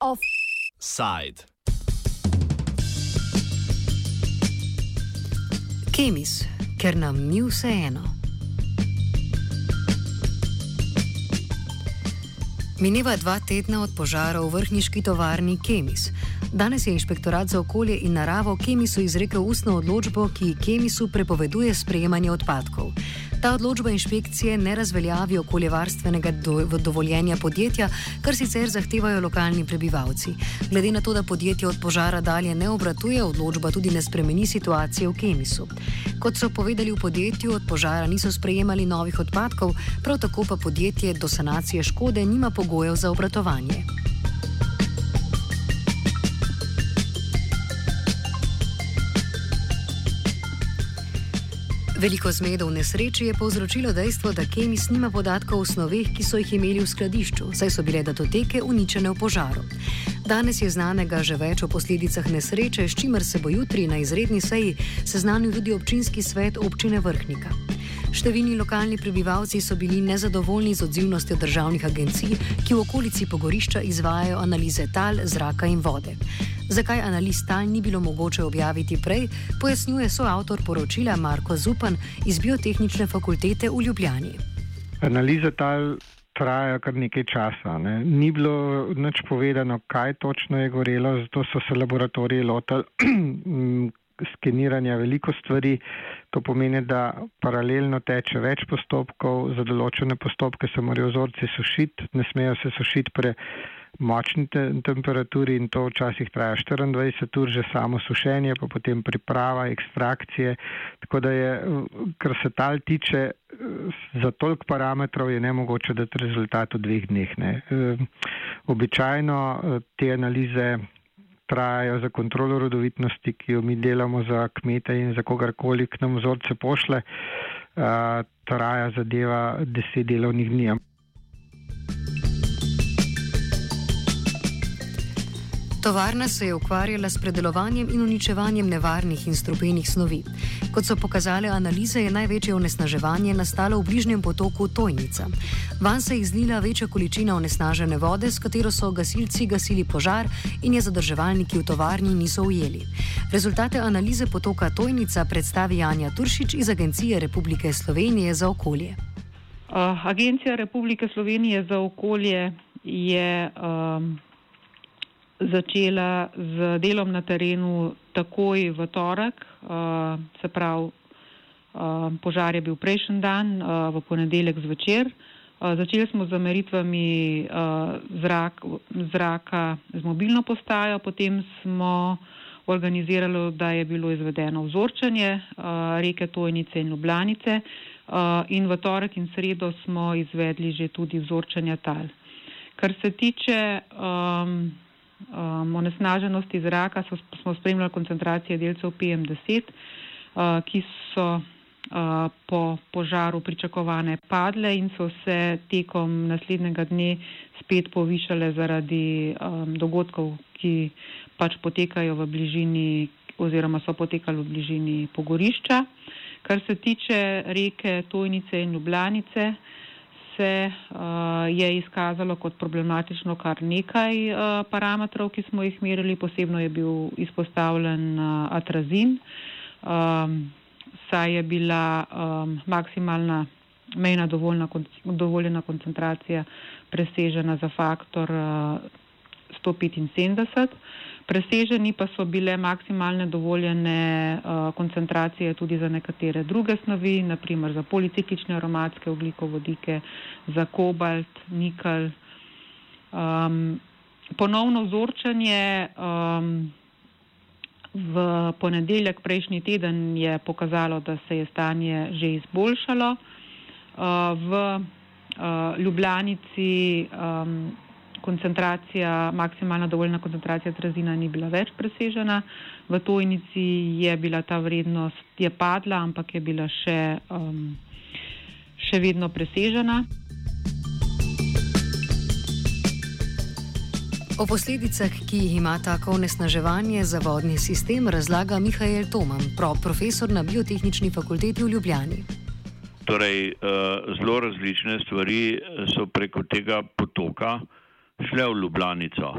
Offside. Kemis, ker nam ni vseeno. Mineva dva tedna od požara v vrhniški tovarni Kemis. Danes je inšpektorat za okolje in naravo Kemisu izrekel ustno odločbo, ki Kemisu prepoveduje sprejemanje odpadkov. Ta odločba inšpekcije ne razveljavi okoljevarstvenega do, dovoljenja podjetja, kar sicer zahtevajo lokalni prebivalci. Glede na to, da podjetje od požara dalje ne obratuje, odločba tudi ne spremeni situacije v Kemisu. Kot so povedali v podjetju, od požara niso sprejemali novih odpadkov, prav tako pa podjetje do sanacije škode nima pogojev za obratovanje. Veliko zmedov v nesreči je povzročilo dejstvo, da Kemis nima podatkov o snoveh, ki so jih imeli v skladišču, saj so bile datoteke uničene v požaru. Danes je znanega že več o posledicah nesreče, s čimer se bo jutri na izredni seji seznanil tudi občinski svet občine Vrhnika. Številni lokalni prebivalci so bili nezadovoljni z odzivnostjo državnih agencij, ki v okolici pogorišča izvajajo analize tal, zraka in vode. Zakaj analiz tal ni bilo mogoče objaviti prej, pojasnjuje soavtor poročila Marko Zupan iz Biotehnične fakultete v Ljubljani. Analize tal trajajo kar nekaj časa. Ne. Ni bilo nič povedano, kaj točno je gorelo, zato so se laboratoriji lotili skeniranja veliko stvari. To pomeni, da paralelno teče več postopkov, za določene postopke se morajo vzorci sušiti, ne smejo se sušiti pre močni te temperaturi in to včasih traja 24 ur, že samo sušenje, pa potem priprava, ekstrakcije. Tako da je, kar se tal tiče, za toliko parametrov je nemogoče dati rezultat v dveh dneh. Ne. Običajno te analize trajajo za kontrolo rodovitnosti, ki jo mi delamo za kmete in za kogarkoli, k nam vzorce pošle, traja zadeva deset delovnih dni. Tovarna se je ukvarjala s predelovanjem in uničevanjem nevarnih in strupenih snovi. Kot so pokazale analize, je največje onesnaževanje nastalo v bližnjem potoku Tojnica. Van se je izlila večja količina onesnažene vode, s katero so gasilci gasili požar in je zadrževalniki v tovarni niso ujeli. Rezultate analize potoka Tojnica predstavi Janja Turšič iz Agencije Republike Slovenije za okolje. Uh, Agencija Republike Slovenije za okolje je um, začela z delom na terenu takoj v torek, uh, se pravi, uh, požar je bil prejšnji dan, uh, v ponedeljek zvečer. Uh, začeli smo z meritvami uh, zrak, zraka z mobilno postajo, potem smo organizirali, da je bilo izvedeno vzorčanje uh, reke Tojnice in Ljubljanice uh, in v torek in sredo smo izvedli že tudi vzorčanje tal. Kar se tiče um, um, onesnaženosti zraka so, smo spremljali koncentracije delcev PM10, uh, ki so uh, po požaru pričakovane padle in so se tekom naslednjega dne spet povišale zaradi um, dogodkov, ki pač potekajo v bližini oziroma so potekali v bližini pogorišča. Kar se tiče reke Tojnice in Ljubljanice, uh, se uh, je izkazalo kot problematično kar nekaj uh, parametrov, ki smo jih merili. Posebno je bil izpostavljen uh, atrazin, um, saj je bila um, maksimalna mejna dovoljena koncentracija presežena za faktor uh, 175. Preseženi pa so bile maksimalne dovoljene uh, koncentracije tudi za nekatere druge snovi, naprimer za policiklične aromatske oglikovodike, za kobalt, nikel. Um, ponovno vzorčanje um, v ponedeljek prejšnji teden je pokazalo, da se je stanje že izboljšalo. Uh, v uh, Ljubljanici um, koncentracija, maksimalna dovoljena koncentracija trazina ni bila več presežena. V tojnici je bila ta vrednost, je padla, ampak je bila še, um, še vedno presežena. O posledicah, ki jih ima tako onesnaževanje za vodni sistem, razlaga Mihajl Toman, profesor na Biotehnični fakulteti v Ljubljani. Torej, uh, zelo različne stvari so preko tega potoka šle v Ljubljanico.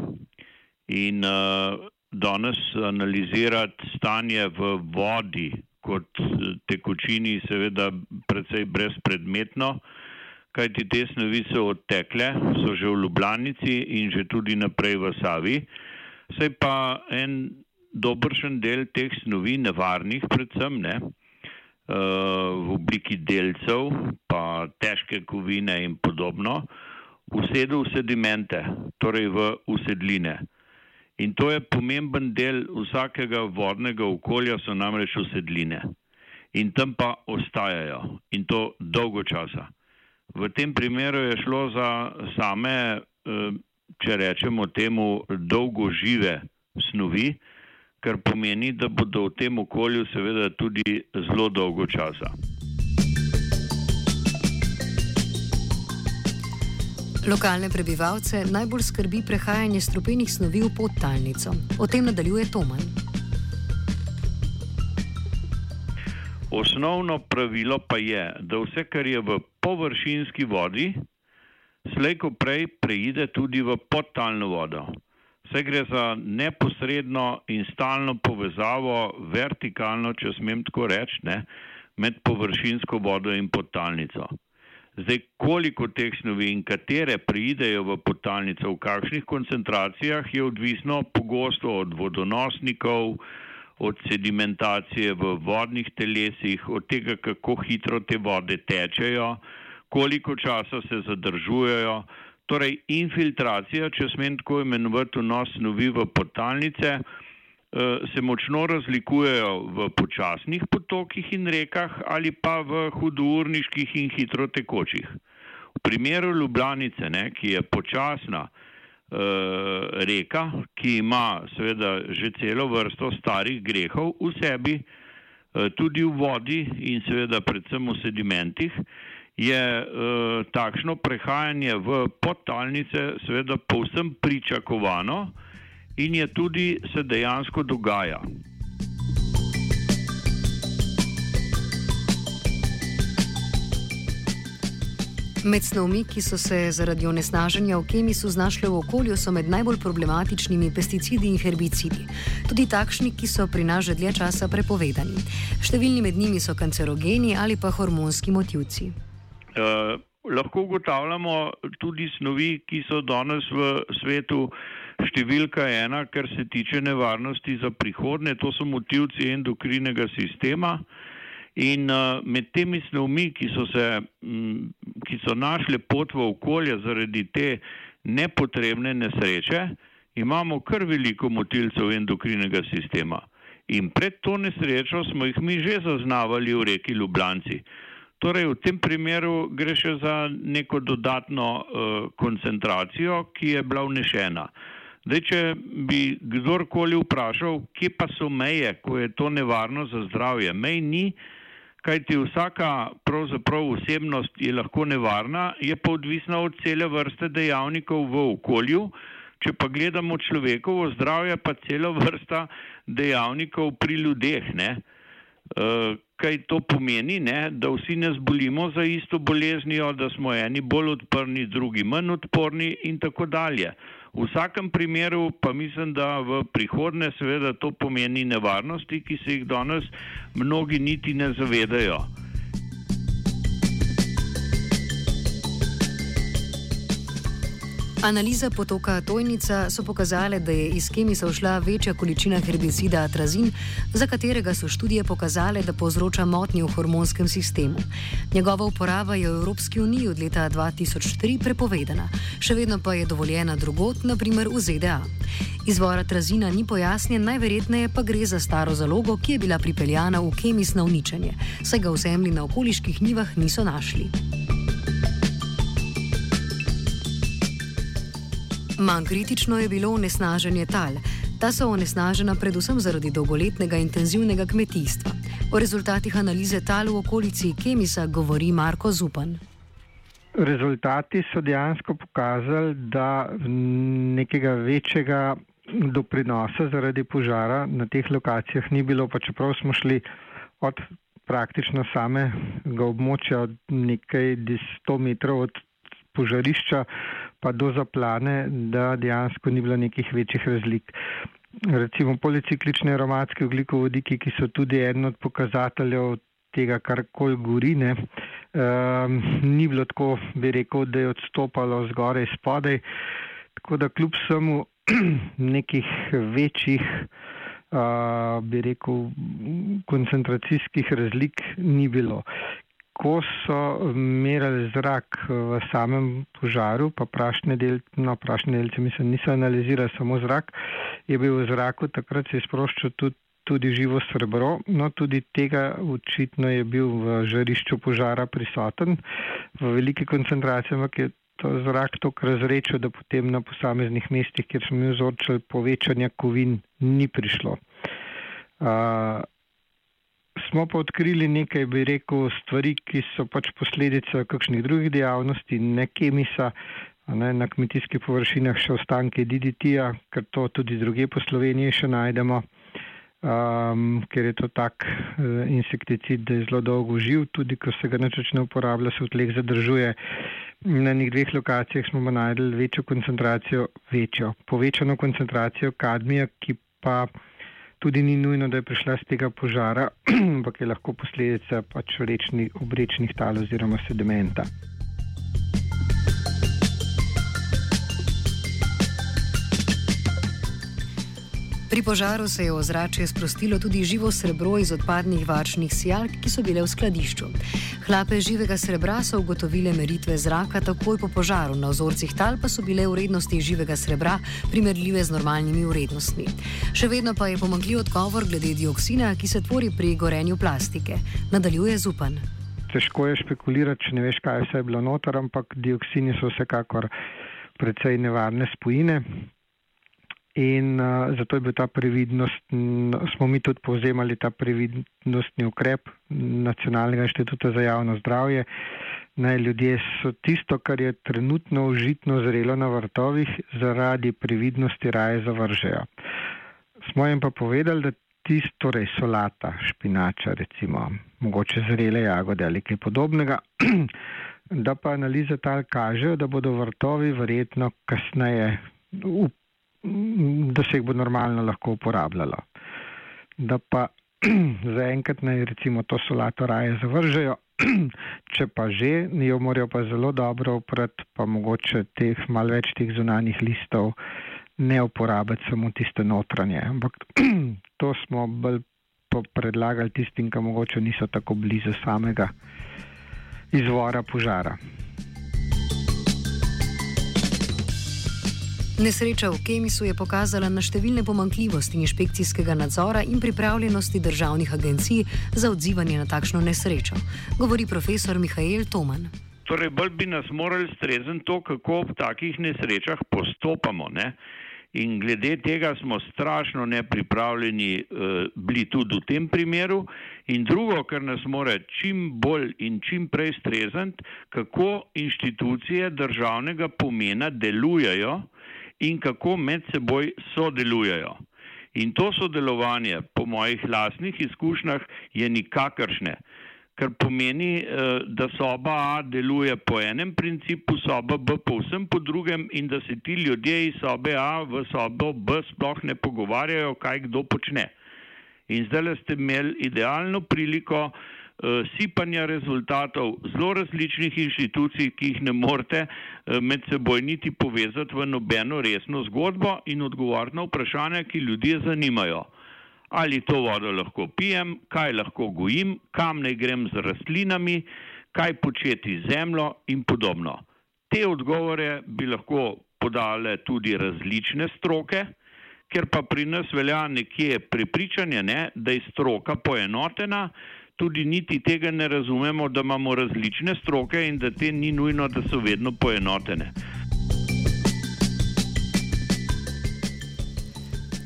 In uh, danes analizirati stanje v vodi kot tekočini, seveda, precej brezpredmetno, kajti te snovi so odtekle, so že v Ljubljanici in že tudi naprej v Savi. Sej pa en dobršen del teh snovi, nevarnih predvsem, ne, uh, v obliki delcev, pa težke kovine in podobno, usedel v sedimente, torej v usedline. In to je pomemben del vsakega vodnega okolja, so namreč usedline. In tam pa ostajajo in to dolgo časa. V tem primeru je šlo za same, eh, če rečemo temu, dolgožive snovi, kar pomeni, da bodo v tem okolju seveda tudi zelo dolgo časa. Lokalne prebivalce najbolj skrbi prehajanje strupenih snovi v podtalnico. O tem nadaljuje Toman. Osnovno pravilo pa je, da vse, kar je v površinski vodi, slejko prej preide tudi v podtalno vodo. Vse gre za neposredno in stalno povezavo, vertikalno, če smem tako reči, med površinsko vodo in podtalnico. Zdaj, koliko teh snovi in katere pridejo v potalnico, v kakšnih koncentracijah, je odvisno pogosto od vodonosnikov, od sedimentacije v vodnih telesih, od tega, kako hitro te vode tečejo, koliko časa se zadržujejo. Torej, infiltracija, če smem tako imenovati, vnos snovi v potalnice. Eh, se močno razlikujejo v počasnih potokih in rekah ali pa v hudourniških in hitro tekočih. V primeru Ljubljanice, ne, ki je počasna uh, reka, ki ima seveda že celo vrsto starih grehov v sebi, uh, tudi v vodi in seveda predvsem v sedimentih, je uh, takšno prehajanje v podtalnice seveda povsem pričakovano in je tudi se dejansko dogaja. Med snovmi, ki so se zaradi onesnaženja v kemisu znašle v okolju, so med najbolj problematičnimi pesticidi in herbicidi. Tudi takšni, ki so pri nas že dlje časa prepovedani. Številni med njimi so kancerogeni ali pa hormonski motivci. Uh, lahko ugotavljamo tudi snovi, ki so danes v svetu uh, Številka ena, kar se tiče nevarnosti za prihodne, to so motivci endokrinega sistema. In uh, med temi snovmi, ki so, se, m, ki so našle pot v okolje zaradi te nepotrebne nesreče, imamo kar veliko motilcev endokrinega sistema. In pred to nesrečo smo jih mi že zaznavali v reki Ljubljanci. Torej, v tem primeru gre še za neko dodatno uh, koncentracijo, ki je bila vnešena. Zdaj, če bi kdorkoli vprašal, kje pa so meje, ko je to nevarno za zdravje, mej ni, kajti vsaka pravzaprav osebnost je lahko nevarna, je pa odvisna od cele vrste dejavnikov v okolju. Če pa gledamo človekovo zdravje, pa cela vrsta dejavnikov pri ljudeh. Ne? Uh, kaj to pomeni, ne? da vsi ne zbolimo za isto boleznijo, da smo eni bolj odporni, drugi manj odporni in tako dalje. V vsakem primeru pa mislim, da v prihodnje seveda to pomeni nevarnosti, ki se jih danes mnogi niti ne zavedajo. Analiza potoka Tojnica so pokazale, da je iz kemisa všla večja količina herbicida atrazin, za katerega so študije pokazale, da povzroča motnje v hormonskem sistemu. Njegova uporaba je v Evropski uniji od leta 2003 prepovedana, še vedno pa je dovoljena drugot, naprimer v ZDA. Izvor atrazina ni pojasnjen, najverjetneje pa gre za staro zalogo, ki je bila pripeljana v kemis na uničenje, saj ga v zemlji na okoliških nivah niso našli. Manj kritično je bilo onesnaženje tal. Ta so onesnažena predvsem zaradi dolgoletnega intenzivnega kmetijstva. O rezultatih analize tal v okolici Kemisa govori Marko Zupan. Rezultati so dejansko pokazali, da nekega večjega doprinosa zaradi požara na teh lokacijah ni bilo, pa čeprav smo šli od praktično samega območja nekaj 100 metrov od požarišča pa do zaplane, da dejansko ni bilo nekih večjih razlik. Recimo policiklične aromatske oglikovodiki, ki so tudi eden od pokazateljev tega, kar koli gorine, um, ni bilo tako, bi rekel, da je odstopalo zgoraj spodaj. Tako da kljub samo nekih večjih, uh, bi rekel, koncentracijskih razlik ni bilo. Ko so merili zrak v samem požaru, pa prašne delce, no, prašne delce, mislim, niso analizirali samo zrak, je bil v zraku takrat se izproščal tudi, tudi živo srebro, no tudi tega očitno je bil v žarišču požara prisoten v veliki koncentraciji, ampak je to zrak tako razrečil, da potem na posameznih mestih, kjer smo mi vzorčali povečanja kovin, ni prišlo. Uh, smo pa odkrili nekaj, bi rekel, stvari, ki so pač posledica kakšnih drugih dejavnosti, ne kemisa, ne, na kmetijskih površinah še ostanke DDT-ja, ker to tudi druge po Sloveniji še najdemo, um, ker je to tak uh, insekticid, da je zelo dolgo živ, tudi ko se ga načeč ne uporablja, se v tleh zadržuje. Na nekih dveh lokacijah smo najdeli večjo koncentracijo, večjo, povečano koncentracijo kadmija, ki pa tudi ni nujno, da je prišla z tega požara, ampak je lahko posledica pač rečni, obrečnih tal oziroma sedimenta. Pri požaru se je v ozračje sprostilo tudi živo srebro iz odpadnih varčnih sijalk, ki so bile v skladišču. Hlape živega srebra so ugotovile meritve zraka takoj po požaru, na vzorcih tal pa so bile vrednosti živega srebra primerljive z normalnimi vrednostmi. Še vedno pa je pomagljiv odgovor glede dioksina, ki se tvori pri gorenju plastike. Nadaljuje Zupan. Težko je špekulirati, če ne veš, kaj vse je bilo noter, ampak dioksini so vsekakor precej nevarne spojine. In uh, zato je bil ta previdnost, smo mi tudi povzemali ta previdnostni ukrep Nacionalnega inštituta za javno zdravje. Naj ljudje so tisto, kar je trenutno užitno zrelo na vrtovih, zaradi previdnosti raje zavržejo. Smo jim pa povedali, da tisto, torej solata, špinača, recimo, mogoče zrele jagode ali kaj podobnega, da pa analize tal kažejo, da bodo vrtovi verjetno kasneje da se jih bo normalno lahko uporabljalo. Da pa zaenkrat naj recimo to solato raje zavržejo, če pa že, jo morajo pa zelo dobro oprati, pa mogoče teh mal več teh zunanjih listov ne uporabiti samo tiste notranje. Ampak to smo bolj predlagali tistim, ki mogoče niso tako blizu samega izvora požara. Nesreča v Kemisu je pokazala na številne pomankljivosti inšpekcijskega nadzora in pripravljenosti državnih agencij za odzivanje na takšno nesrečo, govori profesor Mihajl Toman. Torej, bolj bi nas morali strezen to, kako ob takih nesrečah postopamo. Ne? In glede tega smo strašno nepripravljeni uh, bili tudi v tem primeru. In drugo, kar nas mora čim bolj in čim prej strezati, kako inštitucije državnega pomena delujejo in kako med seboj sodelujejo. In to sodelovanje, po mojih lasnih izkušnjah, je nikakršne, kar pomeni, eh, da soba A deluje po enem principu, soba B povsem po drugem in da se ti ljudje iz sobe A v sobo B sploh ne pogovarjajo, kaj kdo počne. In zdaj ste imeli idealno priliko, sipanja rezultatov zelo različnih inštitucij, ki jih ne morete eh, med seboj niti povezati v nobeno resno zgodbo in odgovoriti na vprašanja, ki ljudje zanimajo. Ali to vodo lahko pijem, kaj lahko gojim, kam naj grem z rastlinami, kaj početi z zemljo in podobno. Te odgovore bi lahko podale tudi različne stroke, ker pa pri nas velja nekje prepričanje, ne, da je stroka poenotena, tudi niti tega ne razumemo, da imamo različne stroke in da te ni nujno, da so vedno poenotene.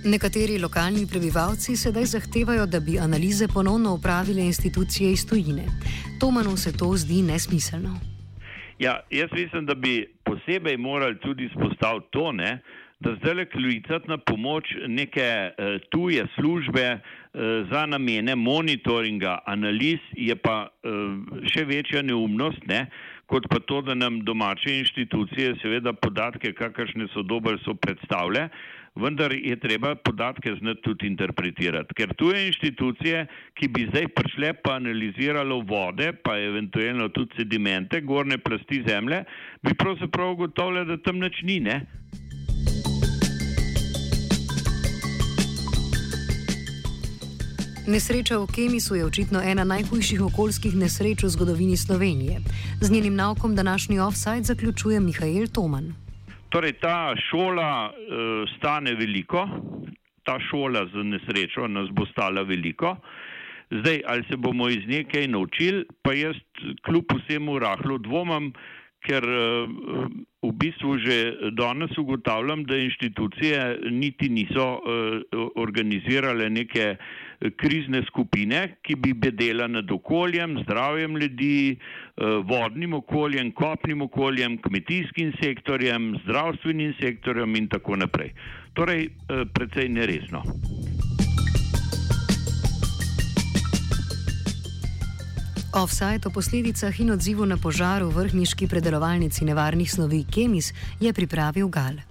Nekateri lokalni prebivalci sedaj zahtevajo, da bi analize ponovno upravile institucije iz tujine. Tomanu se to zdi nesmiselno. Ja, jaz mislim, da bi posebej morali tudi spostaviti to, ne, da zdaj klicati na pomoč neke uh, tuje službe uh, za namene monitoringa, analiz, je pa uh, še večja neumnost, ne? kot pa to, da nam domače inštitucije seveda podatke, kakršne so dober, so predstavlja, vendar je treba podatke znati tudi interpretirati. Ker tuje inštitucije, ki bi zdaj prišle pa analiziralo vode, pa eventualno tudi sedimente, gorne plasti zemlje, bi pravzaprav ugotovile, da tam nič ni, ne? Nesreča v Kemisu je očitno ena najhujših okoljskih nesreč v zgodovini Slovenije. Z njenim naukom današnji offside zaključuje Mihajl Toman. Torej, ta šola uh, stane veliko, ta šola za nesrečo nas bo stala veliko. Zdaj, ali se bomo iz nje kaj naučili, pa jaz kljub vsemu rahlo dvomam, ker uh, v bistvu že danes ugotavljam, da inštitucije niti niso uh, organizirale neke uh, krizne skupine, ki bi bedela nad okoljem, zdravjem ljudi, eh, vodnim okoljem, kopnim okoljem, kmetijskim sektorjem, zdravstvenim sektorjem in tako naprej. Torej, eh, precej neresno. Offside o posledicah in odzivu na požar v vrhniški predelovalnici nevarnih snovi Kemis je pripravil Gal.